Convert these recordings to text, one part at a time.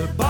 de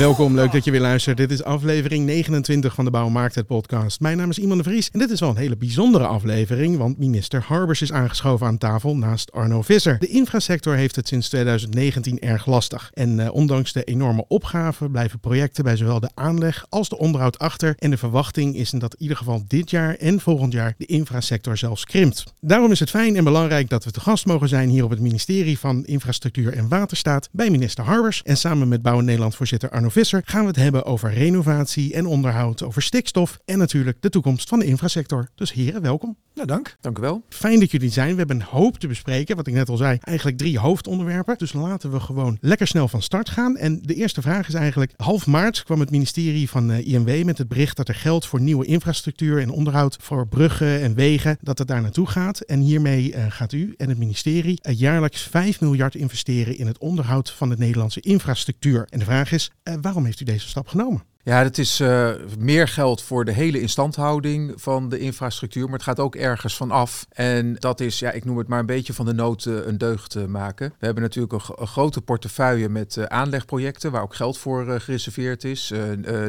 Welkom, leuk dat je weer luistert. Dit is aflevering 29 van de Bouwmarkt het podcast. Mijn naam is Iman de Vries en dit is wel een hele bijzondere aflevering, want minister Harbers is aangeschoven aan tafel naast Arno Visser. De infrasector heeft het sinds 2019 erg lastig. En eh, ondanks de enorme opgaven blijven projecten bij zowel de aanleg als de onderhoud achter. En de verwachting is dat in ieder geval dit jaar en volgend jaar de infrasector zelfs krimpt. Daarom is het fijn en belangrijk dat we te gast mogen zijn hier op het ministerie van Infrastructuur en Waterstaat bij minister Harbers. En samen met Bouwen Nederland voorzitter Arno Visser gaan we het hebben over renovatie en onderhoud, over stikstof en natuurlijk de toekomst van de infrasector. Dus heren, welkom. Nou, dank. Dank u wel. Fijn dat jullie zijn. We hebben een hoop te bespreken, wat ik net al zei. Eigenlijk drie hoofdonderwerpen. Dus laten we gewoon lekker snel van start gaan. En de eerste vraag is eigenlijk, half maart kwam het ministerie van eh, INW met het bericht dat er geld voor nieuwe infrastructuur en onderhoud voor bruggen en wegen, dat het daar naartoe gaat. En hiermee eh, gaat u en het ministerie eh, jaarlijks 5 miljard investeren in het onderhoud van de Nederlandse infrastructuur. En de vraag is, waarom heeft u deze stap genomen? Ja, het is uh, meer geld voor de hele instandhouding van de infrastructuur, maar het gaat ook ergens van af. En dat is, ja, ik noem het maar een beetje van de nood uh, een deugd maken. We hebben natuurlijk een, grote portefeuille met aanlegprojecten, waar ook geld voor gereserveerd is.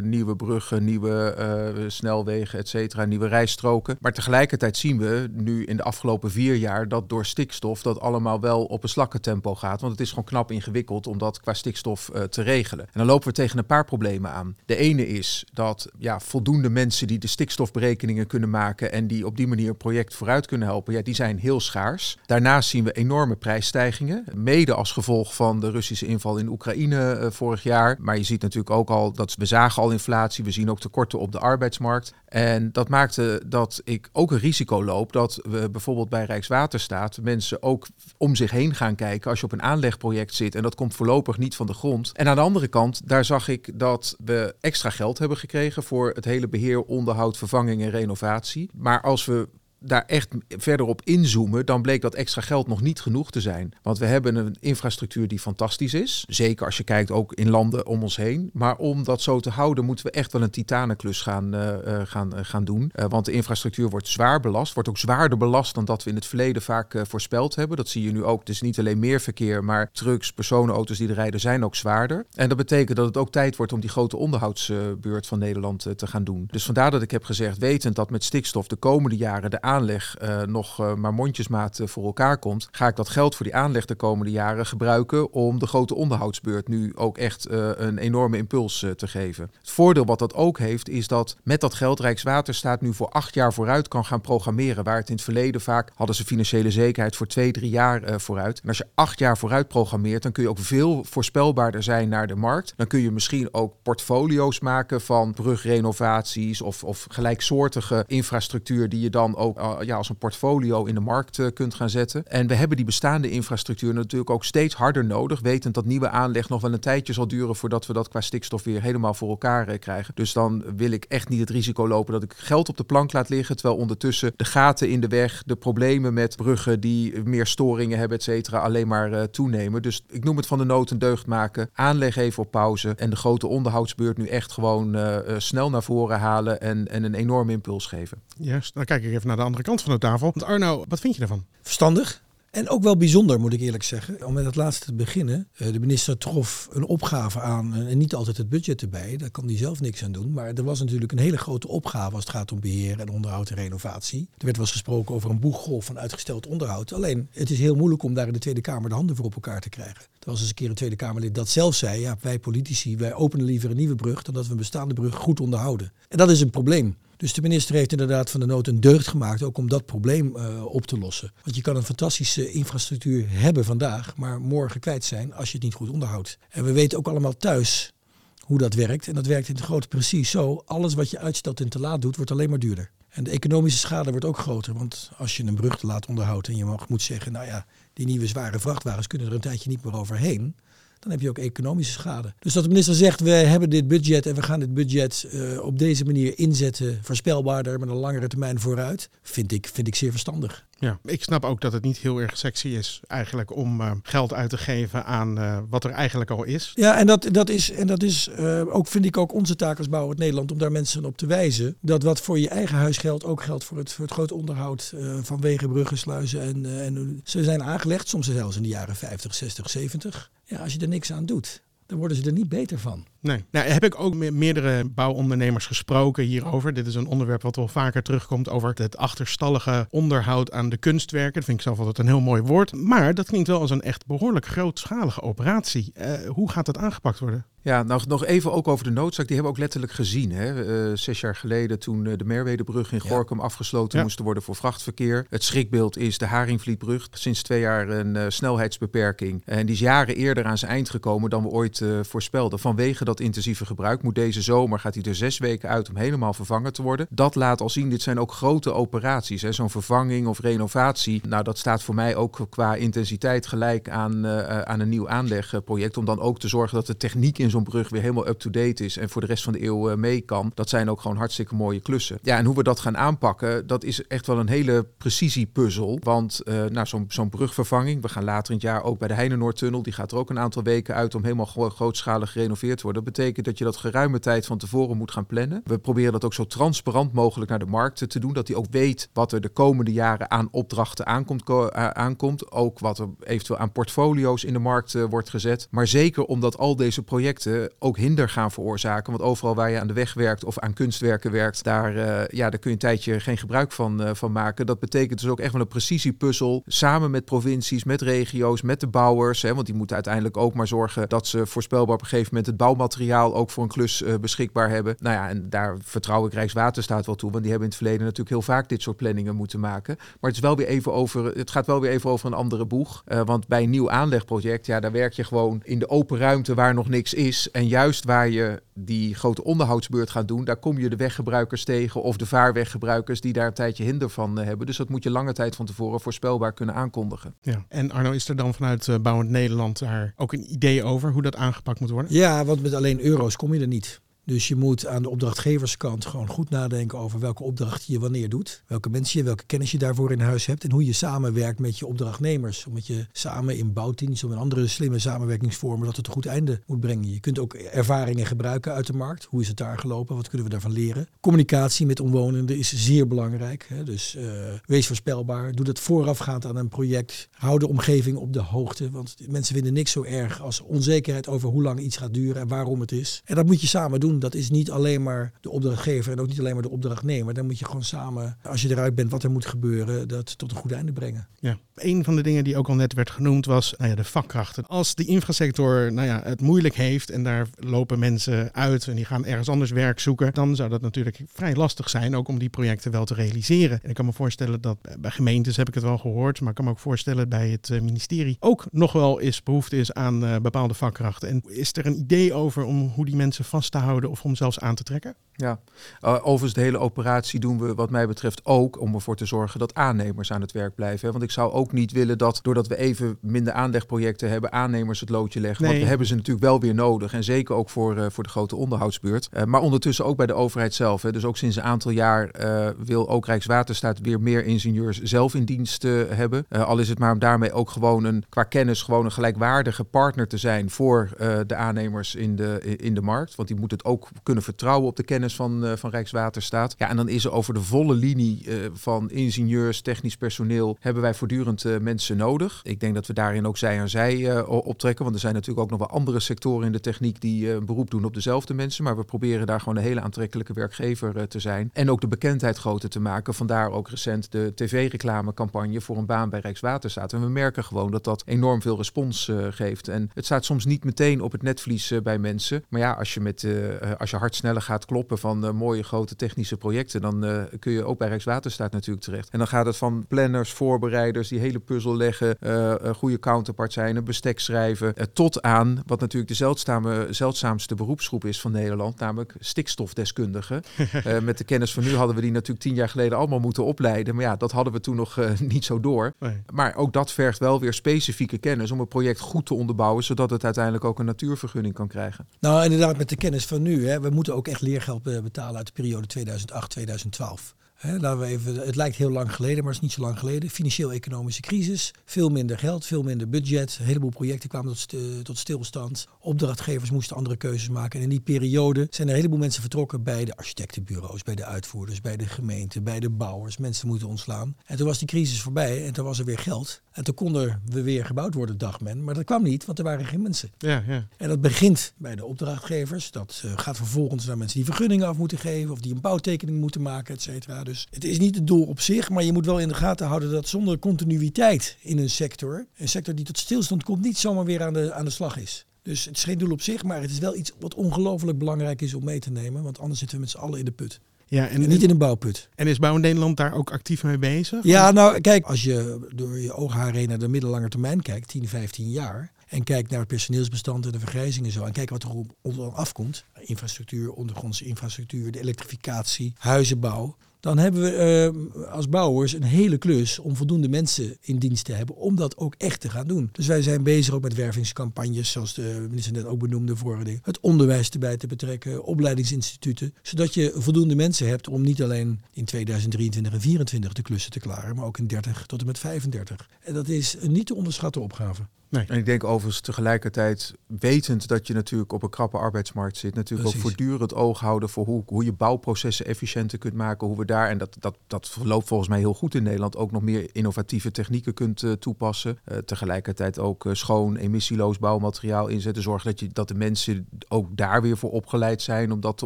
nieuwe bruggen, nieuwe snelwegen, et cetera, nieuwe rijstroken. Maar tegelijkertijd zien we nu in de afgelopen vier jaar dat door stikstof dat allemaal wel op een slakkentempo gaat. Want het is gewoon knap ingewikkeld om dat qua stikstof te regelen. En dan lopen we tegen een paar problemen aan. De ene is dat ja, voldoende mensen die de stikstofberekeningen kunnen maken en die op die manier een project vooruit kunnen helpen, ja, die zijn heel schaars. Daarnaast zien we enorme prijsstijgingen, mede als gevolg van de Russische inval in Oekraïne uh, vorig jaar. Maar je ziet natuurlijk ook al dat we zagen al inflatie, we zien ook tekorten op de arbeidsmarkt. En dat maakte dat ik ook een risico loop dat we bijvoorbeeld bij Rijkswaterstaat mensen ook om zich heen gaan kijken als je op een aanlegproject zit en dat komt voorlopig niet van de grond. En aan de andere kant, daar zag ik dat we extra geld hebben gekregen voor het hele beheer, onderhoud, vervanging en renovatie. Maar als we daar echt verder op inzoomen, dan bleek dat extra geld nog niet genoeg te zijn. Want we hebben een infrastructuur die fantastisch is. Zeker als je kijkt ook in landen om ons heen. Maar om dat zo te houden, moeten we echt wel een titanenklus gaan, uh, gaan, uh, gaan doen. Want de infrastructuur wordt zwaar belast. Wordt ook zwaarder belast dan dat we in het verleden vaak voorspeld hebben. Dat zie je nu ook. Is niet alleen meer verkeer, maar trucks, personenauto's die er rijden, zijn ook zwaarder. En dat betekent dat het ook tijd wordt om die grote onderhoudsbeurt van Nederland te gaan doen. Dus vandaar dat ik heb gezegd, wetend dat met stikstof de komende jaren de aanleg uh, nog uh, maar mondjesmaat uh, voor elkaar komt, ga ik dat geld voor die aanleg de komende jaren gebruiken om de grote onderhoudsbeurt nu ook echt een enorme impuls te geven. Het voordeel wat dat ook heeft, is dat met dat geld Rijkswaterstaat nu voor acht jaar vooruit kan gaan programmeren. Waar het in het verleden vaak hadden ze financiële zekerheid voor twee, drie jaar vooruit. En als je acht jaar vooruit programmeert, dan kun je ook veel voorspelbaarder zijn naar de markt. Dan kun je misschien ook portfolio's maken van brugrenovaties of, of gelijksoortige infrastructuur die je dan ook ja, als een portfolio in de markt uh, kunt gaan zetten. En we hebben die bestaande infrastructuur natuurlijk ook steeds harder nodig, wetend dat nieuwe aanleg nog wel een tijdje zal duren voordat we dat qua stikstof weer helemaal voor elkaar uh, krijgen. Dus dan wil ik echt niet het risico lopen dat ik geld op de plank laat liggen, terwijl ondertussen de gaten in de weg, de problemen met bruggen die meer storingen hebben, et cetera, alleen maar toenemen. Dus ik noem het van de nood een deugd maken, aanleg even op pauze en de grote onderhoudsbeurt nu echt gewoon snel naar voren halen en, en een enorme impuls geven. Juist, dan kijk ik even naar de andere kant van de tafel. Want Arno, wat vind je daarvan? Verstandig. En ook wel bijzonder, moet ik eerlijk zeggen. Om met het laatste te beginnen. De minister trof een opgave aan en niet altijd het budget erbij. Daar kan hij zelf niks aan doen. Maar er was natuurlijk een hele grote opgave als het gaat om beheer en onderhoud en renovatie. Er werd wel eens gesproken over een boeggolf van uitgesteld onderhoud. Alleen, het is heel moeilijk om daar in de Tweede Kamer de handen voor op elkaar te krijgen. Er was eens een keer een Tweede Kamerlid dat zelf zei. Ja, wij politici, wij openen liever een nieuwe brug dan dat we een bestaande brug goed onderhouden. En dat is een probleem. Dus de minister heeft inderdaad van de nood een deugd gemaakt, ook om dat probleem uh, op te lossen. Want je kan een fantastische infrastructuur hebben vandaag, maar morgen kwijt zijn als je het niet goed onderhoudt. En we weten ook allemaal thuis hoe dat werkt. En dat werkt in het grote precies zo. Alles wat je uitstelt en te laat doet, wordt alleen maar duurder. En de economische schade wordt ook groter. Want als je een brug te laat onderhoudt en je mag, moet zeggen, nou ja, die nieuwe zware vrachtwagens kunnen er een tijdje niet meer overheen dan heb je ook economische schade. Dus dat de minister zegt, we hebben dit budget en we gaan dit budget uh, op deze manier inzetten, voorspelbaarder, met een langere termijn vooruit, vind ik, vind ik zeer verstandig. Ja, ik snap ook dat het niet heel erg sexy is eigenlijk om eh, geld uit te geven aan eh, wat er eigenlijk al is. Ja, en dat, dat is, en dat is eh, ook, vind ik ook onze taak als Bouwend Nederland om daar mensen op te wijzen. Dat wat voor je eigen huis geldt, ook geldt voor het, voor het groot onderhoud van wegen, bruggen, sluizen. En, en ze zijn aangelegd, soms zelfs in de jaren 50, 60, 70. Ja, als je er niks aan doet, dan worden ze er niet beter van. Nee. Nou, heb ik ook met meerdere bouwondernemers gesproken hierover. Dit is een onderwerp wat wel vaker terugkomt over het achterstallige onderhoud aan de kunstwerken. Dat vind ik zelf altijd een heel mooi woord. Maar dat klinkt wel als een echt behoorlijk grootschalige operatie. Eh, hoe gaat dat aangepakt worden? Ja, nou, nog even ook over de noodzaak. Die hebben we ook letterlijk gezien. Hè? Eh, zes jaar geleden toen eh, de Merwedebrug in Ja. Gorkum afgesloten Ja. moest worden voor vrachtverkeer. Het schrikbeeld is de Haringvlietbrug. Sinds twee jaar een eh, snelheidsbeperking. En die is jaren eerder aan zijn eind gekomen dan we ooit eh, voorspelden. Vanwege dat intensieve gebruik moet deze zomer gaat hij er zes weken uit om helemaal vervangen te worden. Dat laat al zien, dit zijn ook grote operaties. Zo'n vervanging of renovatie. Nou, dat staat voor mij ook qua intensiteit gelijk aan, eh, aan een nieuw aanlegproject. Om dan ook te zorgen dat de techniek in zo'n brug weer helemaal up-to-date is. En voor de rest van de eeuw eh, mee kan. Dat zijn ook gewoon hartstikke mooie klussen. Ja, en hoe we dat gaan aanpakken, dat is echt wel een hele precisiepuzzel. Want eh nou, zo'n brugvervanging, we gaan later in het jaar ook bij de Heinenoordtunnel. Die gaat er ook een aantal weken uit om helemaal gro- grootschalig gerenoveerd te worden. Dat betekent dat je dat geruime tijd van tevoren moet gaan plannen. We proberen dat ook zo transparant mogelijk naar de markt te doen. Dat die ook weet wat er de komende jaren aan opdrachten aankomt. ko- a- aankomt. Ook wat er eventueel aan portfolio's in de markt eh, wordt gezet. Maar zeker omdat al deze projecten ook hinder gaan veroorzaken. Want overal waar je aan de weg werkt of aan kunstwerken werkt, daar, eh, ja, daar kun je een tijdje geen gebruik van, eh, van maken. Dat betekent dus ook echt wel een precisiepuzzel. Samen met provincies, met regio's, met de bouwers. Hè, want die moeten uiteindelijk ook maar zorgen dat ze voorspelbaar op een gegeven moment het bouwmateriaal ook voor een klus eh, beschikbaar hebben. Nou ja, en daar vertrouw ik Rijkswaterstaat wel toe. Want die hebben in het verleden natuurlijk heel vaak dit soort planningen moeten maken. Maar het, is wel weer even over, het gaat wel weer even over een andere boeg. Eh, want bij een nieuw aanlegproject, ja, daar werk je gewoon in de open ruimte waar nog niks is. En juist waar je die grote onderhoudsbeurt gaat doen, daar kom je de weggebruikers tegen of de vaarweggebruikers die daar een tijdje hinder van eh, hebben. Dus dat moet je lange tijd van tevoren voorspelbaar kunnen aankondigen. Ja. En Arno, is er dan vanuit eh, Bouwend Nederland daar ook een idee over hoe dat aangepakt moet worden? Ja, want met alleen euro's kom je er niet. Dus je moet aan de opdrachtgeverskant gewoon goed nadenken over welke opdracht je wanneer doet. Welke mensen je, welke kennis je daarvoor in huis hebt. En hoe je samenwerkt met je opdrachtnemers. Omdat je samen in bouwteams of in andere slimme samenwerkingsvormen dat het een goed einde moet brengen. Je kunt ook ervaringen gebruiken uit de markt. Hoe is het daar gelopen? Wat kunnen we daarvan leren? Communicatie met omwonenden is zeer belangrijk. Hè? Dus eh, wees voorspelbaar. Doe dat voorafgaand aan een project. Hou de omgeving op de hoogte. Want mensen vinden niks zo erg als onzekerheid over hoe lang iets gaat duren en waarom het is. En dat moet je samen doen. Dat is niet alleen maar de opdrachtgever en ook niet alleen maar de opdrachtnemer. Dan moet je gewoon samen, als je eruit bent wat er moet gebeuren, dat tot een goed einde brengen. Ja. Een van de dingen die ook al net werd genoemd was nou ja, de vakkrachten. Als de infrasector nou ja, het moeilijk heeft en daar lopen mensen uit en die gaan ergens anders werk zoeken, dan zou dat natuurlijk vrij lastig zijn ook om die projecten wel te realiseren. En ik kan me voorstellen dat bij gemeentes heb ik het wel gehoord, maar ik kan me ook voorstellen bij het eh, ministerie ook nog wel eens behoefte is aan eh, bepaalde vakkrachten. En is er een idee over om hoe die mensen vast te houden of om zelfs aan te trekken? Ja, Uh, overigens de hele operatie doen we wat mij betreft ook om ervoor te zorgen dat aannemers aan het werk blijven. Hè? Want ik zou ook niet willen dat doordat we even minder aanlegprojecten hebben, aannemers het loodje leggen. Want we hebben ze natuurlijk wel weer nodig. En zeker ook voor, eh, voor de grote onderhoudsbeurt. Uh, maar ondertussen ook bij de overheid zelf. Hè? Dus ook sinds een aantal jaar wil ook Rijkswaterstaat weer meer ingenieurs zelf in dienst hebben. Al is het maar om daarmee ook gewoon een qua kennis gewoon een gelijkwaardige partner te zijn voor de aannemers in de, in de markt. Want die moeten het ook kunnen vertrouwen op de kennis van, uh, van Rijkswaterstaat. Ja, en dan is er over de volle linie uh, van ingenieurs, technisch personeel, hebben wij voortdurend uh, mensen nodig. Ik denk dat we daarin ook zij aan zij optrekken. Want er zijn natuurlijk ook nog wel andere sectoren in de techniek die een beroep doen op dezelfde mensen. Maar we proberen daar gewoon een hele aantrekkelijke werkgever te zijn. En ook de bekendheid groter te maken. Vandaar ook recent de tv-reclamecampagne voor een baan bij Rijkswaterstaat. En we merken gewoon dat dat enorm veel respons geeft. En het staat soms niet meteen op het netvlies bij mensen. Maar ja, als je, met, uh, als je hard sneller gaat kloppen van uh, mooie grote technische projecten, dan uh, kun je ook bij Rijkswaterstaat natuurlijk terecht. En dan gaat het van planners, voorbereiders, die hele puzzel leggen, uh, goede counterpart zijn, een bestek schrijven, uh, tot aan wat natuurlijk de zeldzame, zeldzaamste beroepsgroep is van Nederland, namelijk stikstofdeskundigen. uh, met de kennis van nu hadden we die natuurlijk tien jaar geleden allemaal moeten opleiden. Maar ja, dat hadden we toen nog uh, niet zo door. Nee. Maar ook dat vergt wel weer specifieke kennis om een project goed te onderbouwen, zodat het uiteindelijk ook een natuurvergunning kan krijgen. Nou, inderdaad, met de kennis van nu. We moeten ook echt leergeld betalen uit de periode 2008-2012. Hè, laten we even, het lijkt heel lang geleden, maar het is niet zo lang geleden. Financieel-economische crisis, veel minder geld, veel minder budget. Een heleboel projecten kwamen tot, tot stilstand. Opdrachtgevers moesten andere keuzes maken. En in die periode zijn er een heleboel mensen vertrokken bij de architectenbureaus, bij de uitvoerders, bij de gemeente, bij de bouwers. Mensen moeten ontslaan. En toen was die crisis voorbij en toen was er weer geld. En toen konden we weer gebouwd worden, dacht men. Maar dat kwam niet, want er waren geen mensen. Ja, ja. En dat begint bij de opdrachtgevers. Dat eh, gaat vervolgens naar mensen die vergunningen af moeten geven of die een bouwtekening moeten maken, et cetera. Dus het is niet het doel op zich, maar je moet wel in de gaten houden dat zonder continuïteit in een sector, een sector die tot stilstand komt, niet zomaar weer aan de, aan de slag is. Dus het is geen doel op zich, maar het is wel iets wat ongelooflijk belangrijk is om mee te nemen. Want anders zitten we met z'n allen in de put. ja En en, niet in een bouwput. en is Bouw Nederland daar ook actief mee bezig? Ja, nou kijk, als je door je ogen heen naar de middellange termijn kijkt, 10, 15 jaar. En kijkt naar het personeelsbestand en de vergrijzing en zo. En kijkt wat er op op ons afkomt. Infrastructuur, ondergrondse infrastructuur, de elektrificatie, huizenbouw. Dan hebben we eh, als bouwers een hele klus om voldoende mensen in dienst te hebben om dat ook echt te gaan doen. Dus wij zijn bezig ook met wervingscampagnes, zoals de minister net ook benoemde vorige ding. Het onderwijs erbij te betrekken, opleidingsinstituten. Zodat je voldoende mensen hebt om niet alleen in 2023 en 2024 de klussen te klaren, maar ook in 30 tot en met 35. En dat is een niet te onderschatten opgave. Nee. En ik denk overigens tegelijkertijd, wetend dat je natuurlijk op een krappe arbeidsmarkt zit, natuurlijk ook voortdurend oog houden voor hoe, hoe je bouwprocessen efficiënter kunt maken. Hoe we daar, en dat, dat, dat verloopt volgens mij heel goed in Nederland, ook nog meer innovatieve technieken kunt eh, toepassen. Eh, tegelijkertijd ook eh, schoon, emissieloos bouwmateriaal inzetten. Zorgen dat, je, dat de mensen ook daar weer voor opgeleid zijn om dat te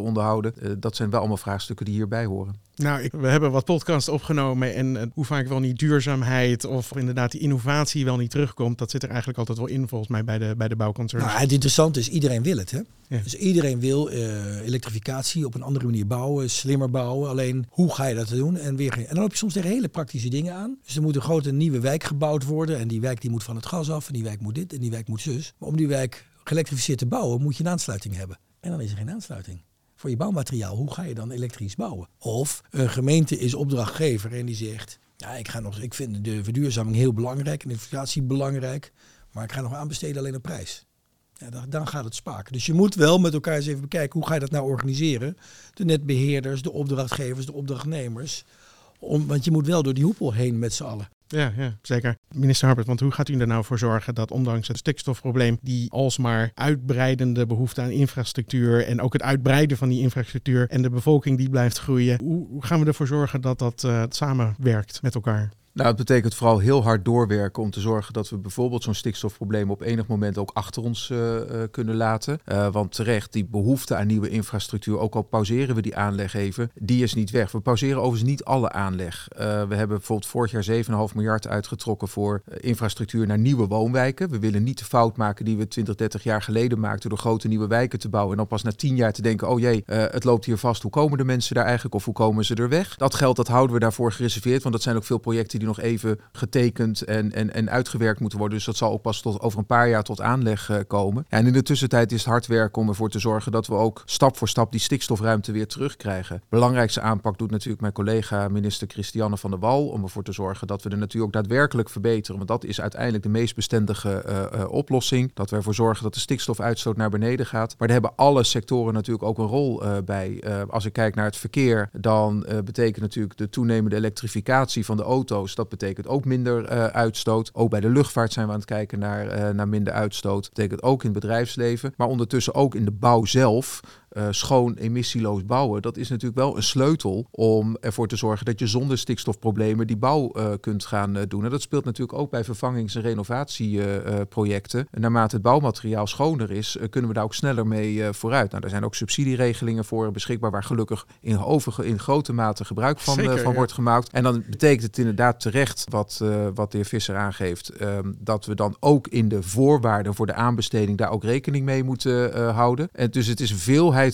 onderhouden. Dat zijn wel allemaal vraagstukken die hierbij horen. Nou, ik, we hebben wat podcasts opgenomen en eh, hoe vaak wel niet duurzaamheid of inderdaad die innovatie wel niet terugkomt, dat zit er eigenlijk altijd wel in volgens mij bij de, bij de bouwconcerns. Nou, het interessante is, iedereen wil het. Hè? Ja. Dus iedereen wil eh, elektrificatie op een andere manier bouwen, slimmer bouwen. Alleen, hoe ga je dat doen? En, weer, geen- en dan loop je soms tegen hele praktische dingen aan. Dus er moet een grote nieuwe wijk gebouwd worden. En die wijk die moet van het gas af. En die wijk moet dit en die wijk moet zus. Maar om die wijk geëlektrificeerd te bouwen, moet je een aansluiting hebben. En dan is er geen aansluiting. Voor je bouwmateriaal, hoe ga je dan elektrisch bouwen? Of een gemeente is opdrachtgever en die zegt... Ja, ik, ga nog, ik vind de verduurzaming heel belangrijk en de inflatie belangrijk. Maar ik ga nog aanbesteden alleen op prijs. Ja, dan, dan gaat het spaak. Dus je moet wel met elkaar eens even bekijken hoe ga je dat nou organiseren. De netbeheerders, de opdrachtgevers, de opdrachtnemers. Om, want je moet wel door die hoepel heen met z'n allen. Ja, ja, zeker. Minister Harbert, want hoe gaat u er nou voor zorgen dat ondanks het stikstofprobleem, die alsmaar uitbreidende behoefte aan infrastructuur en ook het uitbreiden van die infrastructuur en de bevolking die blijft groeien, hoe, gaan we ervoor zorgen dat dat eh, samenwerkt met elkaar? Nou, het betekent vooral heel hard doorwerken om te zorgen dat we bijvoorbeeld zo'n stikstofprobleem op enig moment ook achter ons eh, eh, kunnen laten. Eh, want terecht, die behoefte aan nieuwe infrastructuur, ook al pauzeren we die aanleg even, die is niet weg. We pauzeren overigens niet alle aanleg. We hebben bijvoorbeeld vorig jaar 7,5 miljard uitgetrokken voor infrastructuur naar nieuwe woonwijken. We willen niet de fout maken die we 20, 30 jaar geleden maakten door grote nieuwe wijken te bouwen. En dan pas na 10 jaar te denken, oh jee, het loopt hier vast. Hoe komen de mensen daar eigenlijk of hoe komen ze er weg? Dat geld dat houden we daarvoor gereserveerd, want dat zijn ook veel projecten die nog even getekend en, en, en uitgewerkt moeten worden. Dus dat zal ook pas tot over een paar jaar tot aanleg eh, komen. En in de tussentijd is het hard werken om ervoor te zorgen dat we ook stap voor stap die stikstofruimte weer terugkrijgen. Belangrijkste aanpak doet natuurlijk mijn collega minister Christiane van der Wal om ervoor te zorgen dat we de natuur ook daadwerkelijk verbeteren. Want dat is uiteindelijk de meest bestendige eh, eh, oplossing. Dat we ervoor zorgen dat de stikstofuitstoot naar beneden gaat. Maar daar hebben alle sectoren natuurlijk ook een rol bij. Als ik kijk naar het verkeer, dan betekent natuurlijk de toenemende elektrificatie van de auto's. Dat betekent ook minder eh, uitstoot. Ook bij de luchtvaart zijn we aan het kijken naar, eh, naar minder uitstoot. Dat betekent ook in het bedrijfsleven. Maar ondertussen ook in de bouw zelf. Eh, schoon, emissieloos bouwen. Dat is natuurlijk wel een sleutel om ervoor te zorgen dat je zonder stikstofproblemen die bouw eh, kunt gaan eh, doen. En dat speelt natuurlijk ook bij vervangings- en renovatieprojecten. Naarmate het bouwmateriaal schoner is, kunnen we daar ook sneller mee vooruit. Nou, daar zijn ook subsidieregelingen voor beschikbaar, waar gelukkig in, over, in grote mate gebruik van, Zeker, van ja. wordt gemaakt. En dan betekent het inderdaad terecht, wat, wat de heer Visser aangeeft, ehm, dat we dan ook in de voorwaarden voor de aanbesteding daar ook rekening mee moeten houden. En dus het is een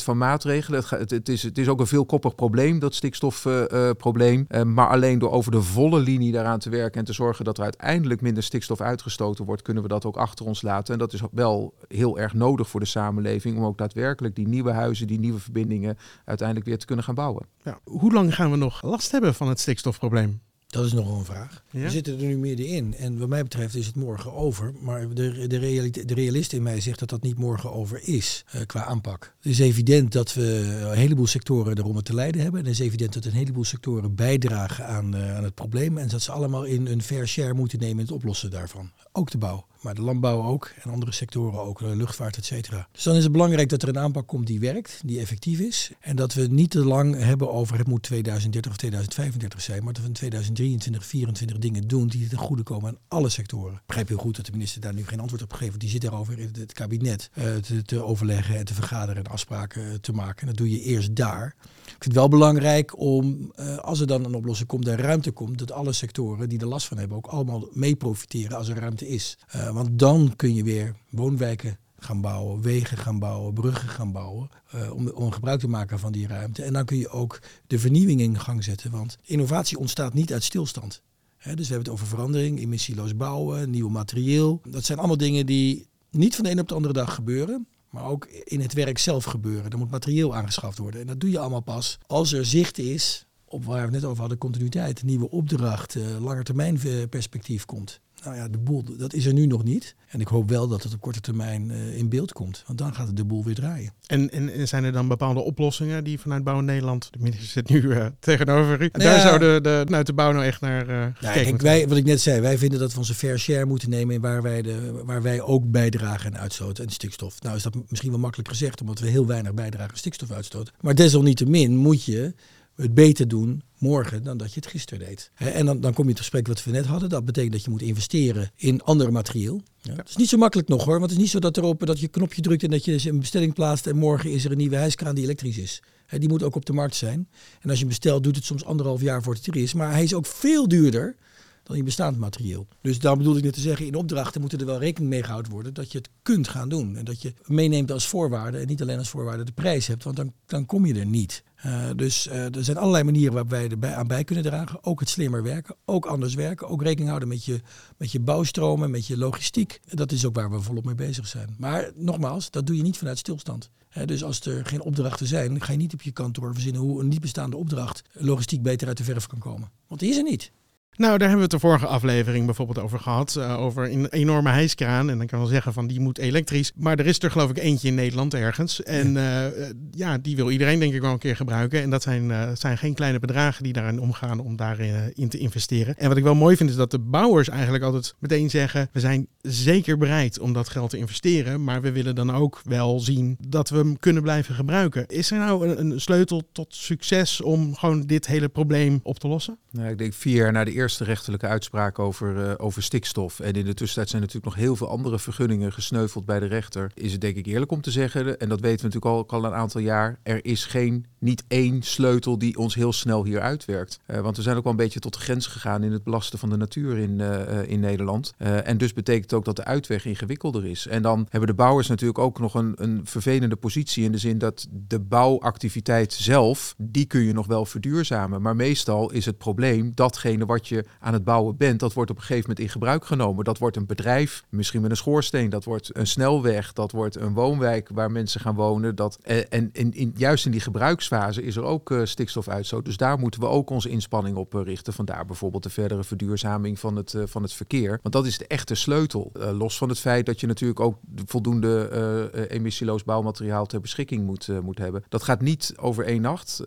van maatregelen. Het, het, is, het is ook een veelkoppig probleem, dat stikstofprobleem. Eh, maar alleen door over de volle linie daaraan te werken en te zorgen dat er uiteindelijk minder stikstof uitgestoten wordt, kunnen we dat ook achter ons laten. En dat is wel heel erg nodig voor de samenleving om ook daadwerkelijk die nieuwe huizen, die nieuwe verbindingen uiteindelijk weer te kunnen gaan bouwen. Ja, hoe lang gaan we nog last hebben van het stikstofprobleem? Dat is nogal een vraag. Ja? We zitten er nu middenin. En wat mij betreft is het morgen over. Maar de, de, realite- de realist in mij zegt dat dat niet morgen over is eh, qua aanpak. Het is evident dat we een heleboel sectoren eronder te lijden hebben. En het is evident dat een heleboel sectoren bijdragen aan, eh, aan het probleem. En dat ze allemaal in een fair share moeten nemen in het oplossen daarvan. Ook de bouw. Maar de landbouw ook en andere sectoren ook, eh, luchtvaart, et cetera. Dus dan is het belangrijk dat er een aanpak komt die werkt, die effectief is. En dat we niet te lang hebben over het moet 2030 of 2035 zijn, maar dat we in 2023, 2024 dingen doen die ten goede komen aan alle sectoren. Ik begrijp heel goed dat de minister daar nu geen antwoord op gegeven, want die zit daarover in het kabinet eh, te, overleggen en te vergaderen en afspraken eh, te maken. En dat doe je eerst daar. Ik vind het wel belangrijk om, als er dan een oplossing komt, er ruimte komt, dat alle sectoren die er last van hebben ook allemaal mee profiteren als er ruimte is. Eh, want dan kun je weer woonwijken gaan bouwen, wegen gaan bouwen, bruggen gaan bouwen, eh, om, om gebruik te maken van die ruimte. En dan kun je ook de vernieuwing in gang zetten, want innovatie ontstaat niet uit stilstand. Dus we hebben het over verandering, emissieloos bouwen, nieuw materieel. Dat zijn allemaal dingen die niet van de een op de andere dag gebeuren. Maar ook in het werk zelf gebeuren. Er moet materieel aangeschaft worden. En dat doe je allemaal pas als er zicht is op waar we het net over hadden, continuïteit, nieuwe opdracht, langetermijn eh, perspectief komt. Nou ja, de boel, dat is er nu nog niet. En ik hoop wel dat het op korte termijn eh, in beeld komt. Want dan gaat het de boel weer draaien. En, en, en zijn er dan bepaalde oplossingen die vanuit Bouw Nederland, de minister zit nu eh, tegenover u, Nou daar ja. zou de, de, vanuit de bouw nou echt naar kijk, moeten wij, wat ik net zei, wij vinden dat we onze fair share moeten nemen waar wij, de, waar wij ook bijdragen aan uitstoten en stikstof. Nou is dat misschien wel makkelijk gezegd, omdat we heel weinig bijdragen aan stikstofuitstoot. Maar desalniettemin moet je het beter doen morgen dan dat je het gisteren deed. En dan, dan kom je het gesprek wat we net hadden. Dat betekent dat je moet investeren in ander materieel. Ja. Het is niet zo makkelijk nog hoor, want het is niet zo dat, erop, dat je een knopje drukt en dat je een bestelling plaatst en morgen is er een nieuwe hijskraan die elektrisch is. Die moet ook op de markt zijn. En als je hem bestelt, doet het soms anderhalf jaar voordat het er is. Maar hij is ook veel duurder dan je bestaand materieel. Dus daar bedoel ik net te zeggen, in opdrachten moeten er wel rekening mee gehouden worden dat je het kunt gaan doen. En dat je meeneemt als voorwaarde en niet alleen als voorwaarde de prijs hebt, want dan, dan kom je er niet. Uh, dus uh, er zijn allerlei manieren waarop wij er aan bij kunnen dragen. Ook het slimmer werken, ook anders werken, ook rekening houden met je, met je bouwstromen, met je logistiek. Dat is ook waar we volop mee bezig zijn. Maar nogmaals, dat doe je niet vanuit stilstand. Dus als er geen opdrachten zijn, ga je niet op je kantoor verzinnen hoe een niet bestaande opdracht logistiek beter uit de verf kan komen. Want die is er niet. Nou, daar hebben we het de vorige aflevering bijvoorbeeld over gehad. Uh, over een enorme hijskraan. En dan kan je wel zeggen van die moet elektrisch. Maar er is er geloof ik eentje in Nederland ergens. En ja, uh, ja die wil iedereen denk ik wel een keer gebruiken. En dat zijn, uh, zijn geen kleine bedragen die daarin omgaan om daarin in te investeren. En wat ik wel mooi vind is dat de bouwers eigenlijk altijd meteen zeggen... we zijn zeker bereid om dat geld te investeren. Maar we willen dan ook wel zien dat we hem kunnen blijven gebruiken. Is er nou een, een sleutel tot succes om gewoon dit hele probleem op te lossen? Nou, ik denk vier jaar na de eerste rechterlijke uitspraak over, uh, over stikstof. En in de tussentijd zijn natuurlijk nog heel veel andere vergunningen gesneuveld bij de rechter. Is het denk ik eerlijk om te zeggen, en dat weten we natuurlijk al, al een aantal jaar, er is geen, niet één sleutel die ons heel snel hier uitwerkt. Uh, want we zijn ook wel een beetje tot de grens gegaan in het belasten van de natuur in, uh, in Nederland. en dus betekent ook dat de uitweg ingewikkelder is. En dan hebben de bouwers natuurlijk ook nog een, een vervelende positie in de zin dat de bouwactiviteit zelf, die kun je nog wel verduurzamen. Maar meestal is het probleem datgene wat je aan het bouwen bent, dat wordt op een gegeven moment in gebruik genomen. Dat wordt een bedrijf, misschien met een schoorsteen, dat wordt een snelweg, dat wordt een woonwijk waar mensen gaan wonen. Dat, en in, juist in die gebruiksfase is er ook uh, stikstofuitstoot. Dus daar moeten we ook onze inspanning op uh, richten. Vandaar bijvoorbeeld de verdere verduurzaming van het, van het verkeer. Want dat is de echte sleutel. los van het feit dat je natuurlijk ook voldoende emissieloos bouwmateriaal ter beschikking moet, moet hebben. Dat gaat niet over één nacht.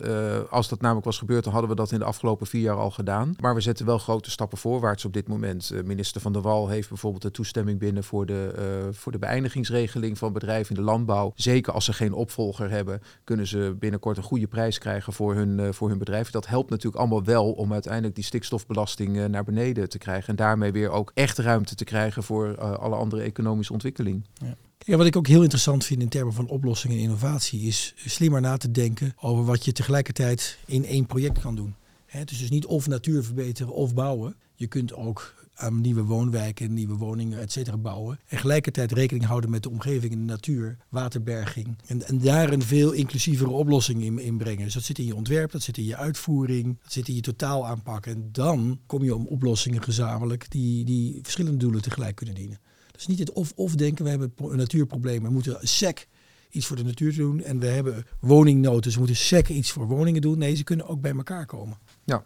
als dat namelijk was gebeurd, dan hadden we dat in de afgelopen vier jaar al gedaan. Maar we zetten wel grote stappen voorwaarts op dit moment. Uh, minister Van der Wal heeft bijvoorbeeld de toestemming binnen voor de, uh, voor de beëindigingsregeling van bedrijven in de landbouw. Zeker als ze geen opvolger hebben, kunnen ze binnenkort een goede prijs krijgen voor hun, uh, voor hun bedrijf. Dat helpt natuurlijk allemaal wel om uiteindelijk die stikstofbelasting naar beneden te krijgen. En daarmee weer ook echt ruimte te krijgen voor alle andere economische ontwikkeling. Ja. Ja, wat ik ook heel interessant vind in termen van oplossing en innovatie is slimmer na te denken over wat je tegelijkertijd in één project kan doen. Het is dus niet of natuur verbeteren of bouwen. Je kunt ook aan nieuwe woonwijken, nieuwe woningen, et cetera bouwen. En gelijkertijd rekening houden met de omgeving en de natuur, waterberging. En, en daar een veel inclusievere oplossing in, brengen. Dus dat zit in je ontwerp, dat zit in je uitvoering, dat zit in je totaal aanpak. En dan kom je om oplossingen gezamenlijk die, die verschillende doelen tegelijk kunnen dienen. Dus niet het of-of denken, we hebben een natuurprobleem, we moeten sec iets voor de natuur doen. En we hebben woningnood, dus we moeten sec iets voor woningen doen. Nee, ze kunnen ook bij elkaar komen. Ja.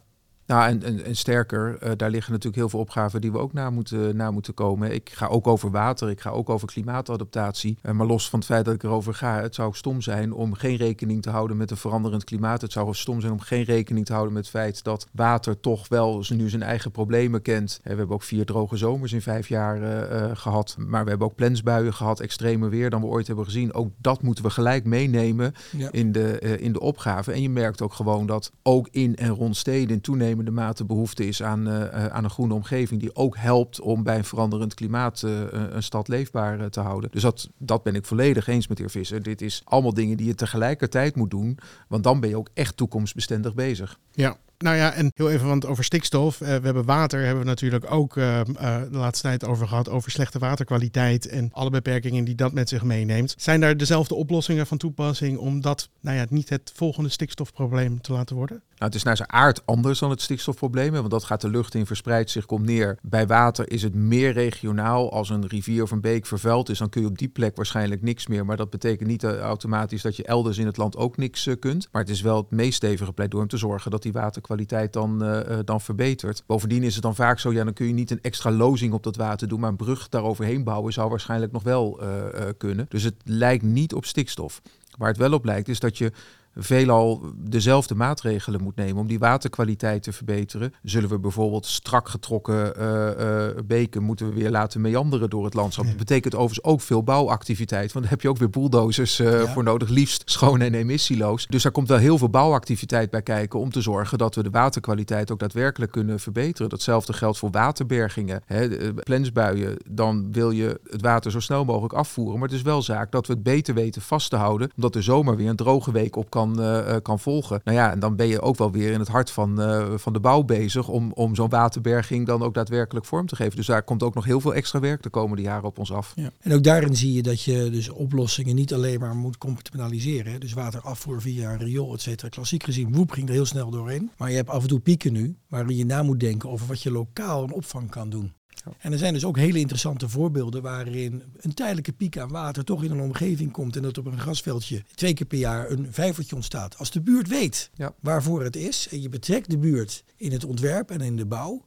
Nou, en, en, en sterker, eh, daar liggen natuurlijk heel veel opgaven die we ook na moeten, na moeten komen. Ik ga ook over water, ik ga ook over klimaatadaptatie. Eh, maar los van het feit dat ik erover ga, het zou stom zijn om geen rekening te houden met een veranderend klimaat. Het zou stom zijn om geen rekening te houden met het feit dat water toch wel nu zijn eigen problemen kent. Eh, we hebben ook vier droge zomers in vijf jaar eh, eh, gehad. Maar we hebben ook plensbuien gehad, extreme weer dan we ooit hebben gezien. Ook dat moeten we gelijk meenemen Ja. in, de, in de opgave. En je merkt ook gewoon dat ook in en rond steden in toenemende mate behoefte is aan, eh, aan een groene omgeving. Die ook helpt om bij een veranderend klimaat eh, een stad leefbaar te houden. Dus dat, dat ben ik volledig eens met de heer Visser. Dit is allemaal dingen die je tegelijkertijd moet doen. Want dan ben je ook echt toekomstbestendig bezig. Ja. Nou ja, en heel even want over stikstof. Eh, we hebben water, hebben we natuurlijk ook eh, eh, de laatste tijd over gehad. Over slechte waterkwaliteit en alle beperkingen die dat met zich meeneemt. Zijn daar dezelfde oplossingen van toepassing om dat nou ja, niet het volgende stikstofprobleem te laten worden? Nou, het is naar zijn aard anders dan het stikstofprobleem. Want dat gaat de lucht in, verspreidt zich, komt neer. Bij water is het meer regionaal. Als een rivier of een beek vervuild is, dan kun je op die plek waarschijnlijk niks meer. Maar dat betekent niet automatisch dat je elders in het land ook niks kunt. Maar het is wel het meest stevige pleidooi om te zorgen dat die waterkwaliteit dan, eh, eh, dan verbetert. Bovendien is het dan vaak zo, ja, dan kun je niet een extra lozing op dat water doen. Maar een brug daaroverheen bouwen zou waarschijnlijk nog wel eh, kunnen. Dus het lijkt niet op stikstof. Waar het wel op lijkt is dat je veelal dezelfde maatregelen moet nemen om die waterkwaliteit te verbeteren. Zullen we bijvoorbeeld strak getrokken eh, eh, beken moeten we weer laten meanderen door het landschap. Dat betekent overigens ook veel bouwactiviteit, want daar heb je ook weer bulldozers eh, Ja. voor nodig, liefst schoon en emissieloos. Dus daar komt wel heel veel bouwactiviteit bij kijken om te zorgen dat we de waterkwaliteit ook daadwerkelijk kunnen verbeteren. Datzelfde geldt voor waterbergingen. Hè, plensbuien, dan wil je het water zo snel mogelijk afvoeren. Maar het is wel zaak dat we het beter weten vast te houden, omdat er zomaar weer een droge week op kan, eh, eh, kan volgen. Nou ja, en dan ben je ook wel weer in het hart van, eh, van de bouw bezig om, om zo'n waterberging dan ook daadwerkelijk vorm te geven. Dus daar komt ook nog heel veel extra werk de komende jaren op ons af. Ja. En ook daarin zie je dat je dus oplossingen niet alleen maar moet compartimentaliseren. Dus waterafvoer via een riool, et cetera. Klassiek gezien, woep ging er heel snel doorheen. Maar je hebt af en toe pieken nu, waarin je na moet denken over wat je lokaal een opvang kan doen. En er zijn dus ook hele interessante voorbeelden waarin een tijdelijke piek aan water toch in een omgeving komt en dat op een grasveldje twee keer per jaar een vijvertje ontstaat. Als de buurt weet Ja. waarvoor het is en je betrekt de buurt in het ontwerp en in de bouw,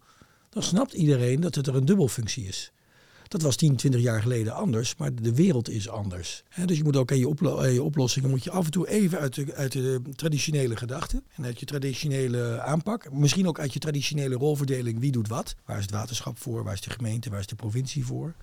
dan snapt iedereen dat het er een dubbelfunctie is. Dat was 10, 20 jaar geleden anders, maar de wereld is anders. Dus je moet ook aan je, oplossingen moet je af en toe even uit de, uit de traditionele gedachten en uit je traditionele aanpak, misschien ook uit je traditionele rolverdeling, wie doet wat. Waar is het waterschap voor, waar is de gemeente, waar is de provincie voor.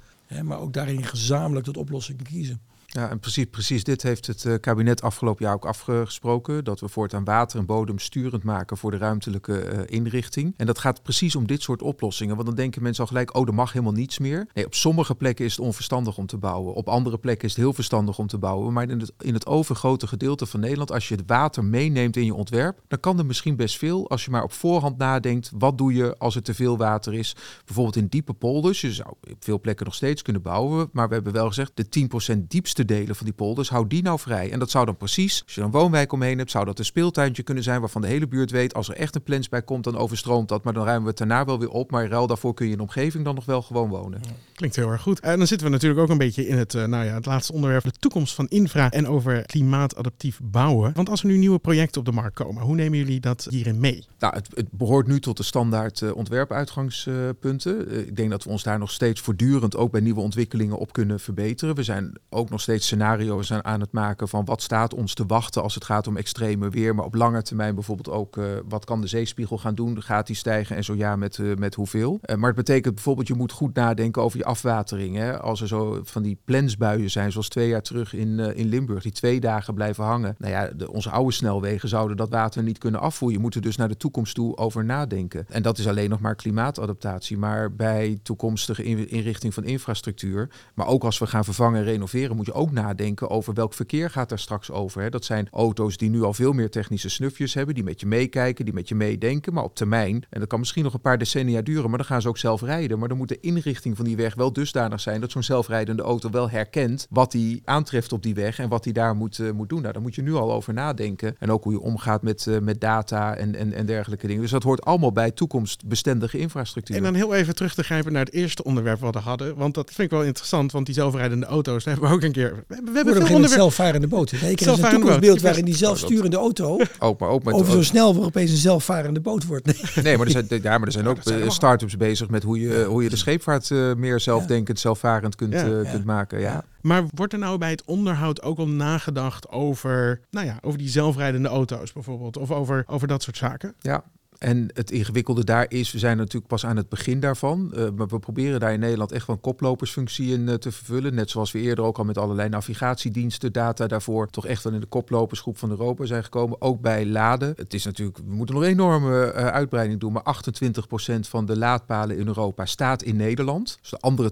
Maar ook daarin gezamenlijk tot oplossingen kiezen. Ja, en precies, precies dit heeft het eh, kabinet afgelopen jaar ook afgesproken. Dat we voortaan water en bodem sturend maken voor de ruimtelijke eh, inrichting. En dat gaat precies om dit soort oplossingen. Want dan denken mensen al gelijk, oh, er mag helemaal niets meer. Nee, op sommige plekken is het onverstandig om te bouwen. Op andere plekken is het heel verstandig om te bouwen. Maar in het, in het overgrote gedeelte van Nederland, als je het water meeneemt in je ontwerp, dan kan er misschien best veel. Als je maar op voorhand nadenkt, wat doe je als er te veel water is? Bijvoorbeeld in diepe polders. Je zou op veel plekken nog steeds kunnen bouwen. Maar we hebben wel gezegd, de 10% diepste delen van die polders, hou die nou vrij. En dat zou dan precies, als je een woonwijk omheen hebt, zou dat een speeltuintje kunnen zijn waarvan de hele buurt weet, als er echt een plens bij komt, dan overstroomt dat. Maar dan ruimen we het daarna wel weer op. Maar ruil daarvoor kun je in de omgeving dan nog wel gewoon wonen. Klinkt heel erg goed. En dan zitten we natuurlijk ook een beetje in het, eh, nou ja, het laatste onderwerp, de toekomst van infra en over klimaatadaptief bouwen. Want als er nu nieuwe projecten op de markt komen, hoe nemen jullie dat hierin mee? Nou, het, het behoort nu tot de standaard eh, ontwerpuitgangspunten. Eh, ik denk dat we ons daar nog steeds voortdurend ook bij nieuwe ontwikkelingen op kunnen verbeteren. We zijn ook nog steeds scenario's aan, aan het maken van wat staat ons te wachten als het gaat om extreme weer. Maar op lange termijn bijvoorbeeld ook eh, wat kan de zeespiegel gaan doen? Gaat die stijgen en zo ja, met, eh, met hoeveel? Eh, maar het betekent bijvoorbeeld je moet goed nadenken over je afwatering. Hè? Als er zo van die plensbuien zijn, zoals twee jaar terug in, in Limburg, die twee dagen blijven hangen. Nou ja, de, onze oude snelwegen zouden dat water niet kunnen afvoeren. Je moet er dus naar de toekomst toe over nadenken. En dat is alleen nog maar klimaatadaptatie. Maar bij toekomstige in- inrichting van infrastructuur, maar ook als we gaan vervangen en renoveren, moet je ook nadenken over welk verkeer gaat daar straks over. Hè? Dat zijn auto's die nu al veel meer technische snufjes hebben, die met je meekijken, die met je meedenken. Maar op termijn, en dat kan misschien nog een paar decennia duren, maar dan gaan ze ook zelf rijden. Maar dan moet de inrichting van die weg wel dusdanig zijn dat zo'n zelfrijdende auto wel herkent wat hij aantreft op die weg en wat hij daar moet, eh, moet doen. Nou, daar moet je nu al over nadenken. En ook hoe je omgaat met, eh, met data en, en, en dergelijke dingen. Dus dat hoort allemaal bij toekomstbestendige infrastructuur. En dan heel even terug te grijpen naar het eerste onderwerp wat we hadden. Want dat vind ik wel interessant, want die zelfrijdende auto's, daar hebben we ook een keer We hebben, we We hebben hebben veel een onderwerpen. zelfvarende boot. Nee, ik een toekomstbeeld waarin die zelfsturende auto Ook, maar ook met over zo snel weer opeens een zelfvarende boot wordt. Nee. Nee, maar er zijn, ja, maar er zijn ook zijn eh, wel- start-ups bezig met hoe je, hoe je de scheepvaart eh, meer zelfdenkend, zelfvarend kunt, Ja. eh, Ja. kunt maken. Ja. Maar wordt er nou bij het onderhoud ook al nagedacht over, nou ja, over die zelfrijdende auto's bijvoorbeeld? Of over, over dat soort zaken? Ja. En het ingewikkelde daar is, we zijn natuurlijk pas aan het begin daarvan. eh, maar we proberen daar in Nederland echt wel een koplopersfunctie in eh, te vervullen. Net zoals we eerder ook al met allerlei navigatiediensten, data daarvoor, toch echt wel in de koplopersgroep van Europa zijn gekomen. Ook bij laden. Het is natuurlijk, we moeten nog een enorme eh, uitbreiding doen. Maar 28% van de laadpalen in Europa staat in Nederland. Dus de andere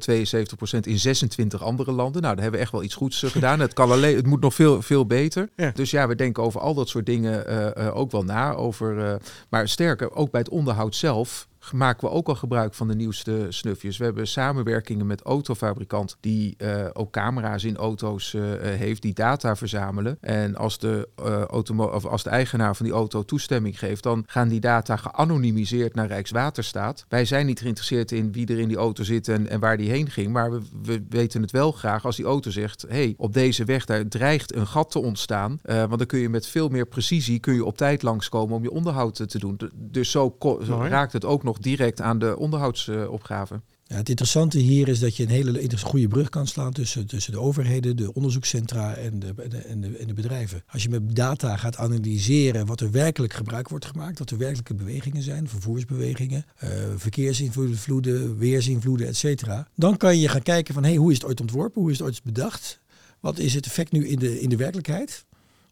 72% in 26 andere landen. Nou, daar hebben we echt wel iets goeds gedaan. Het, kan alleen, het moet nog veel, veel beter. Ja. Dus ja, we denken over al dat soort dingen ook wel na. Over, maar ook bij het onderhoud zelf maken we ook al gebruik van de nieuwste snufjes. We hebben samenwerkingen met autofabrikant die eh, ook camera's in auto's eh, eh, heeft, die data verzamelen. En als de, automo- of als de eigenaar van die auto toestemming geeft, dan gaan die data geanonimiseerd naar Rijkswaterstaat. Wij zijn niet geïnteresseerd in wie er in die auto zit en, en waar die heen ging, maar we, we weten het wel graag als die auto zegt, hey, op deze weg daar dreigt een gat te ontstaan, want dan kun je met veel meer precisie kun je op tijd langskomen om je onderhoud te doen. Dus zo, zo raakt het ook nog direct aan de onderhoudsopgave. Ja, het interessante hier is dat je een hele goede brug kan slaan tussen, tussen de overheden, de onderzoekscentra en de, en, de, de bedrijven. Als je met data gaat analyseren wat er werkelijk gebruik wordt gemaakt, wat de werkelijke bewegingen zijn, vervoersbewegingen, eh, verkeersinvloeden, weersinvloeden, et cetera. Dan kan je gaan kijken van hey, hoe is het ooit ontworpen, hoe is het ooit bedacht? Wat is het effect nu in de, in de werkelijkheid?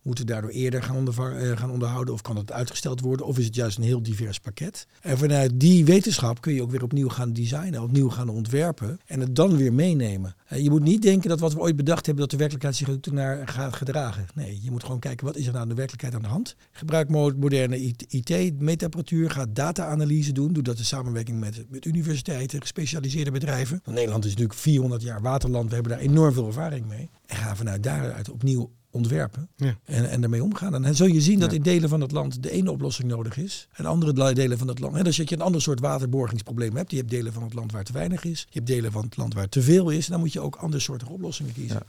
Moeten we daardoor eerder gaan, eh, gaan onderhouden of kan het uitgesteld worden? Of is het juist een heel divers pakket? En vanuit die wetenschap kun je ook weer opnieuw gaan designen, opnieuw gaan ontwerpen en het dan weer meenemen. Eh, Je moet niet denken dat wat we ooit bedacht hebben, dat de werkelijkheid zich naar gaat gedragen. Nee, je moet gewoon kijken wat is er nou de werkelijkheid aan de hand. Gebruik mo- moderne IT, meetapparatuur, ga data-analyse doen. Doe dat in samenwerking met, met universiteiten, gespecialiseerde bedrijven. Nederland is natuurlijk 400 jaar waterland, we hebben daar enorm veel ervaring mee. En ga vanuit daaruit opnieuw ontwerpen Ja. en, en daarmee omgaan. En dan zul je zien dat in delen van het land de ene oplossing nodig is. En andere delen- van het land. En dus dat je een ander soort waterborgingsprobleem hebt. Je hebt delen van het land waar te weinig is. Je hebt delen van het land waar te veel is. Dan moet je ook andere soorten oplossingen kiezen.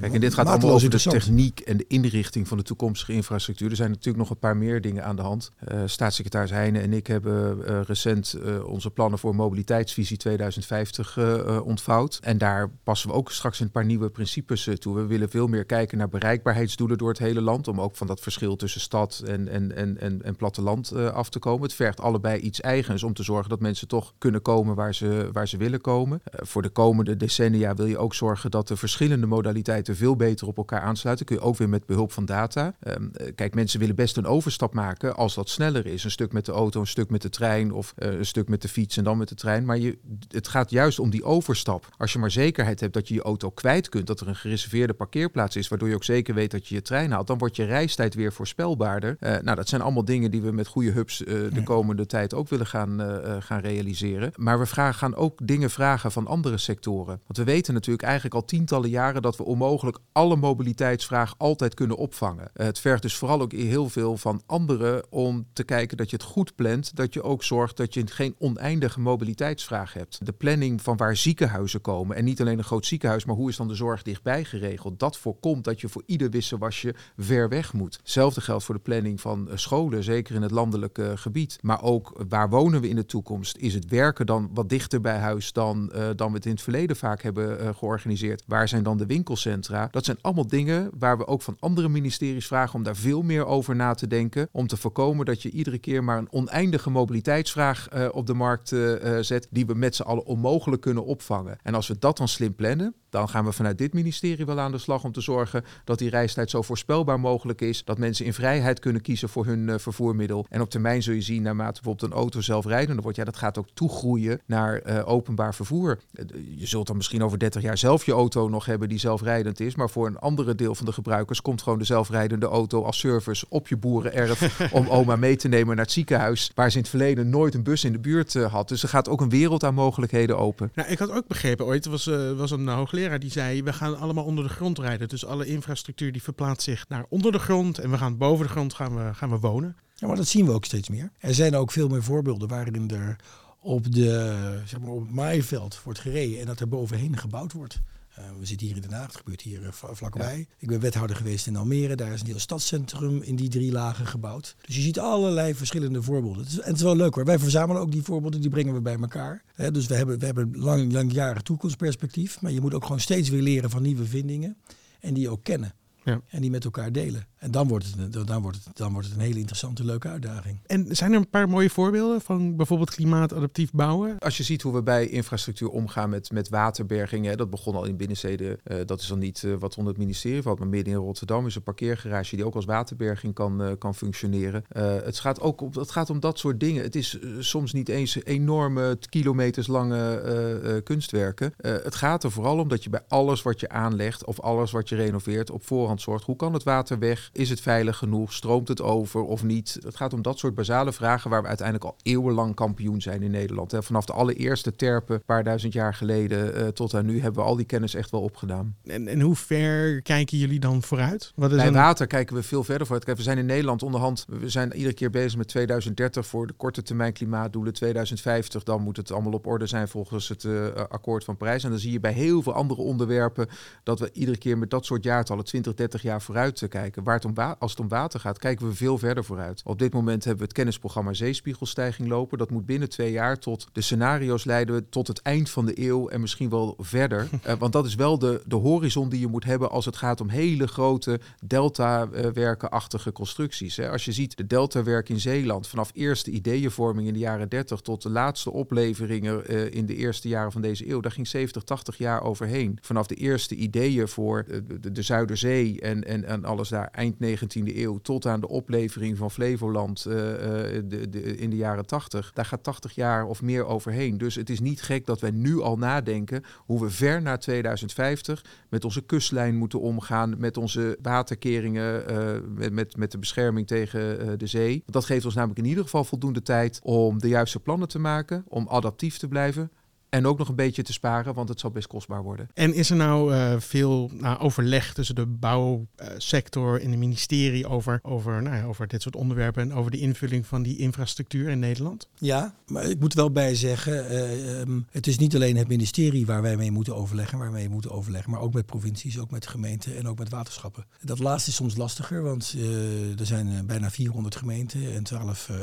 Kijk, en dit gaat allemaal over de techniek en de inrichting van de toekomstige infrastructuur. Er zijn natuurlijk nog een paar meer dingen aan de hand. Eh, staatssecretaris Heijnen en ik hebben eh, recent eh, onze plannen voor mobiliteitsvisie 2050 eh, eh, ontvouwd. En daar passen we ook straks een paar nieuwe principes toe. We willen veel meer kijken naar bereikbaarheidsdoelen door het hele land. Om ook van dat verschil tussen stad en, en, en, en, en platteland af te komen. Het vergt allebei iets eigens om te zorgen dat mensen toch kunnen komen waar ze, waar ze willen komen. Voor de komende decennia wil je ook zorgen dat de verschillende modaliteiten veel beter op elkaar aansluiten. Kun je ook weer met behulp van data. Ehm, eh, kijk, mensen willen best een overstap maken als dat sneller is. Een stuk met de auto, een stuk met de trein of eh, een stuk met de fiets en dan met de trein. Maar je, het gaat juist om die overstap. Als je maar zekerheid hebt dat je je auto kwijt kunt, dat er een gereserveerde parkeerplaats is, waardoor je ook zeker weet dat je je trein haalt, dan wordt je reistijd weer voorspelbaarder. Eh, nou, dat zijn allemaal dingen die we met goede hubs de Ja. komende tijd ook willen gaan, gaan realiseren. Maar we vragen, gaan ook dingen vragen van andere sectoren. Want we weten natuurlijk eigenlijk al tientallen jaren dat we onmogelijk alle mobiliteitsvraag altijd kunnen opvangen. Eh, het vergt dus vooral ook heel veel van anderen om te kijken dat je het goed plant. Dat je ook zorgt dat je geen oneindige mobiliteitsvraag hebt. De planning van waar ziekenhuizen komen. En niet alleen een groot ziekenhuis, maar hoe is dan de zorg dichtbij geregeld? Dat voorkomt dat je voor ieder wisselwasje ver weg moet. Hetzelfde geldt voor de planning van eh, scholen, zeker in het landelijke eh, gebied. Maar ook waar wonen we in de toekomst? Is het werken dan wat dichter bij huis dan, dan we het in het verleden vaak hebben georganiseerd? Waar zijn dan de winkelcentra? Dat zijn allemaal dingen waar we ook van andere ministeries vragen om daar veel meer over na te denken. Om te voorkomen dat je iedere keer maar een oneindige mobiliteitsvraag eh, op de markt eh, eh, zet, die we met z'n allen onmogelijk kunnen opvangen. En als we dat dan slim plannen, dan gaan we vanuit dit ministerie wel aan de slag om te zorgen dat die reistijd zo voorspelbaar mogelijk is. Dat mensen in vrijheid kunnen kiezen voor hun eh, vervoermiddel. En op termijn zul je zien, naarmate bijvoorbeeld een auto zelfrijdender wordt, ja, dat gaat ook toegroeien naar eh, openbaar vervoer. Eh, Je zult dan misschien over 30 jaar zelf je auto nog hebben die zelfrijdend is. Maar voor een andere deel van de gebruikers komt gewoon de zelfrijdende auto als service op je boerenerf om oma mee te nemen naar het ziekenhuis. Waar ze in het verleden nooit een bus in de buurt had. Dus er gaat ook een wereld aan mogelijkheden open. Nou, ik had ook begrepen ooit, was, was een hoogleraar die zei, we gaan allemaal onder de grond rijden. Dus alle infrastructuur die verplaatst zich naar onder de grond en we gaan boven de grond gaan we, gaan we wonen. Ja, maar dat zien we ook steeds meer. Er zijn ook veel meer voorbeelden waarin er op, de, zeg maar op het maaiveld wordt gereden en dat er bovenheen gebouwd wordt. Eh, we zitten hier in Den Haag, het gebeurt hier eh, vla- vlakbij. Ik ben wethouder geweest in Almere, daar is een heel stadscentrum in die drie lagen gebouwd. Dus je ziet allerlei verschillende voorbeelden. Het is, en het is wel leuk hoor, wij verzamelen ook die voorbeelden, die brengen we bij elkaar. Hè, dus we hebben, we hebben lang, langjarig toekomstperspectief, maar je moet ook gewoon steeds weer leren van nieuwe vindingen en die ook kennen. Ja. En die met elkaar delen. En dan wordt, het, een- dan, wordt het, dan wordt het een hele interessante, leuke uitdaging. En zijn er een paar mooie voorbeelden van bijvoorbeeld klimaatadaptief bouwen? Als je ziet hoe we bij infrastructuur omgaan met, met waterberging, hè, dat begon al in binnensteden. eh, dat is dan niet eh, wat onder het ministerie valt, maar midden in Rotterdam is een parkeergarage die ook als waterberging kan, eh, kan functioneren. Eh, het, gaat ook om, het gaat om dat soort dingen. Het is soms niet eens enorme kilometers lange eh, eh, kunstwerken. Eh, het gaat er vooral om dat je bij alles wat je aanlegt of alles wat je renoveert op voorhand zorgt. Hoe kan het water weg? Is het veilig genoeg? Stroomt het over of niet? Het gaat om dat soort basale vragen waar we uiteindelijk al eeuwenlang kampioen zijn in Nederland. Vanaf de allereerste terpen, een paar duizend jaar geleden, eh, tot aan nu, hebben we al die kennis echt wel opgedaan. En, en hoe ver kijken jullie dan vooruit? Wat is Bij een- water kijken we veel verder vooruit. Kijk, we zijn in Nederland onderhand, we zijn iedere keer bezig met 2030 voor de korte termijn klimaatdoelen. 2050, dan moet het allemaal op orde zijn volgens het eh, akkoord van Parijs. En dan zie je bij heel veel andere onderwerpen dat we iedere keer met dat soort jaartallen 20, 30 jaar vooruit eh, kijken. Waar het om als het om water gaat, kijken we veel verder vooruit. Op dit moment hebben we het kennisprogramma Zeespiegelstijging lopen. Dat moet binnen twee jaar tot de scenario's leiden tot het eind van de eeuw en misschien wel verder. Eh, want dat is wel de, de horizon die je moet hebben als het gaat om hele grote delta-werkenachtige constructies. Hè. Als je ziet de deltawerk in Zeeland, vanaf eerste ideeënvorming in de jaren 30 tot de laatste opleveringen eh, in de eerste jaren van deze eeuw, daar ging 70, 80 jaar overheen. Vanaf de eerste ideeën voor eh, de, de, de En, en, en alles daar eind 19e eeuw tot aan de oplevering van Flevoland eh, eh, de, de, in de jaren 80. Daar gaat 80 jaar of meer overheen. Dus het is niet gek dat wij nu al nadenken hoe we ver naar 2050 met onze kustlijn moeten omgaan, met onze waterkeringen, eh, met, met, met de bescherming tegen de zee. Dat geeft ons namelijk in ieder geval voldoende tijd om de juiste plannen te maken, om adaptief te blijven. En ook nog een beetje te sparen, want het zal best kostbaar worden. En is er nou eh, veel nou, overleg tussen de bouwsector en het ministerie over, over, nou ja, over dit soort onderwerpen en over de invulling van die infrastructuur in Nederland? Ja, maar ik moet er wel bij zeggen, eh, ehm, het is niet alleen het ministerie waar wij mee moeten overleggen, waarmee we moeten overleggen, maar ook met provincies, ook met gemeenten en ook met waterschappen. Dat laatste is soms lastiger, want eh, er zijn bijna 400 gemeenten en 12 eh,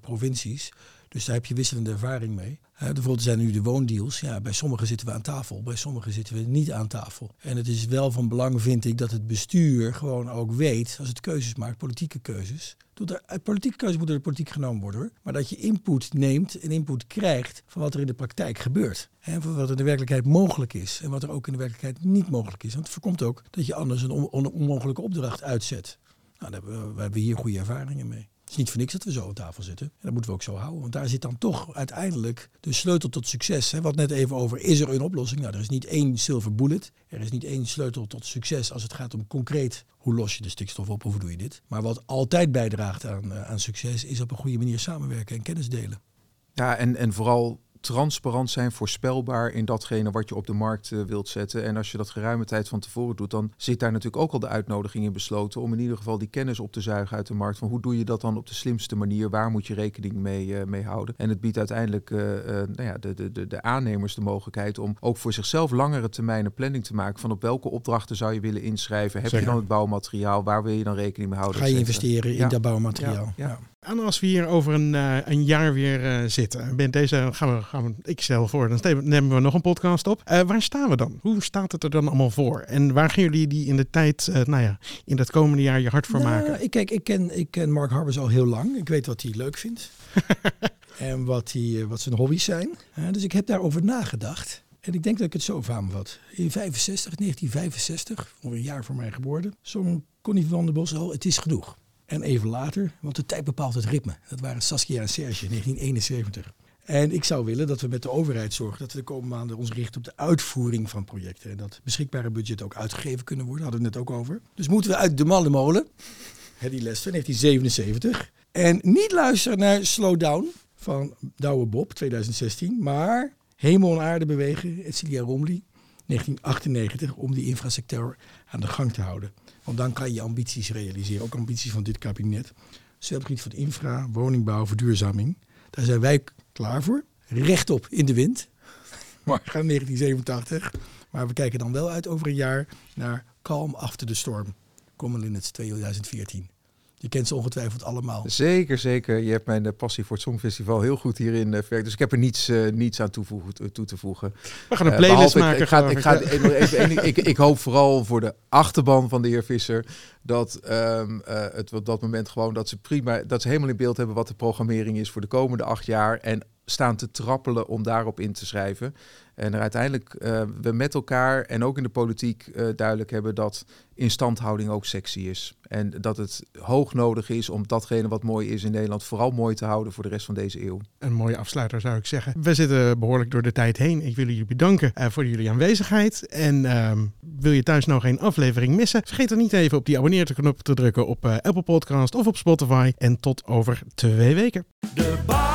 provincies. Dus daar heb je wisselende ervaring mee. Eh, bijvoorbeeld zijn nu de woondeals. Ja, bij sommigen zitten we aan tafel, bij sommigen zitten we niet aan tafel. En het is wel van belang, vind ik, dat het bestuur gewoon ook weet, als het keuzes maakt, politieke keuzes. Er, uit politieke keuzes moeten er politiek genomen worden hoor. Maar dat je input neemt en input krijgt van wat er in de praktijk gebeurt. En van wat er in de werkelijkheid mogelijk is. En wat er ook in de werkelijkheid niet mogelijk is. Want het voorkomt ook dat je anders een on- on- onmogelijke opdracht uitzet. Nou, daar hebben we, we hebben hier goede ervaringen mee. Het is niet voor niks dat we zo aan tafel zitten. En dat moeten we ook zo houden. Want daar zit dan toch uiteindelijk de sleutel tot succes. Hè. Wat net even over, is er een oplossing? Nou, er is niet één silver bullet. Er is niet één sleutel tot succes als het gaat om concreet... hoe los je de stikstof op of hoe doe je dit? Maar wat altijd bijdraagt aan, eh, aan succes... is op een goede manier samenwerken en kennis delen. Ja, en, en vooral transparant zijn, voorspelbaar in datgene wat je op de markt eh, wilt zetten. En als je dat geruime tijd van tevoren doet, dan zit daar natuurlijk ook al de uitnodiging in besloten om in ieder geval die kennis op te zuigen uit de markt. Van hoe doe je dat dan op de slimste manier? Waar moet je rekening mee, eh, mee houden? En het biedt uiteindelijk eh, nou ja, de, de, de, de aannemers de mogelijkheid om ook voor zichzelf langere termijnen planning te maken. Van op welke opdrachten zou je willen inschrijven? Heb Zeker. je dan het bouwmateriaal? Waar wil je dan rekening mee houden? Ga je investeren in Ja. dat bouwmateriaal. Ja, ja. En als we hier over een, eh, een jaar weer eh, zitten, ben deze gaan we, gaan we, ik stel voor, dan nemen we nog een podcast op. Eh, waar staan we dan? Hoe staat het er dan allemaal voor? En waar gaan jullie die in de tijd, nou ja, in dat komende jaar je hart voor Nou, maken? Ik, kijk, ik ken, ik ken Mark Harbers al heel lang. Ik weet wat hij leuk vindt. en wat, hij, wat zijn hobby's zijn. Dus ik heb daarover nagedacht. En ik denk dat ik het zo samenvat. In 65, 1965, ongeveer een jaar voor mijn geboorte, zong Connie van der Bos al Het is genoeg. En even later, want de tijd bepaalt het ritme. Dat waren Saskia en Serge, 1971. En ik zou willen dat we met de overheid zorgen dat we de komende maanden ons richten op de uitvoering van projecten. En dat beschikbare budget ook uitgegeven kunnen worden, hadden we het net ook over. Dus moeten we uit de mallenmolen, hè, die les van 1977. En niet luisteren naar Slow Down van Douwe Bob 2016, maar Hemel en Aarde bewegen, Celia Romley 1998, om die infrasector aan de gang te houden. Want dan kan je ambities realiseren, ook ambities van dit kabinet. Zowel op het gebied van infra, woningbouw, verduurzaming. Daar zijn wij klaar voor. Rechtop in de wind. Maar gaan 1987. Maar we kijken dan wel uit over een jaar naar Calm After the Storm. Common Linnets 2014. Je kent ze ongetwijfeld allemaal. Zeker, zeker. Je hebt mijn eh, passie voor het Songfestival heel goed hierin uh, verwerkt. Dus ik heb er niets, uh, niets aan toevoegen, toe te voegen. We gaan een playlist uh, maken. Ik, ik, ga, ik, ga, even, ik, ik, ik, hoop vooral voor de achterban van de heer Visser dat um, het op dat moment gewoon dat ze prima, dat ze helemaal in beeld hebben wat de programmering is voor de komende acht jaar en staan te trappelen om daarop in te schrijven. En er uiteindelijk uh, we met elkaar en ook in de politiek uh, duidelijk hebben dat instandhouding ook sexy is. En dat het hoog nodig is om datgene wat mooi is in Nederland vooral mooi te houden voor de rest van deze eeuw. Een mooie afsluiter zou ik zeggen. We zitten behoorlijk door de tijd heen. Ik wil jullie bedanken uh, voor jullie aanwezigheid. En ehm, wil je thuis nog geen aflevering missen? Vergeet dan niet even op die abonneer-knop te drukken op Apple Podcast of op Spotify. En tot over twee weken. De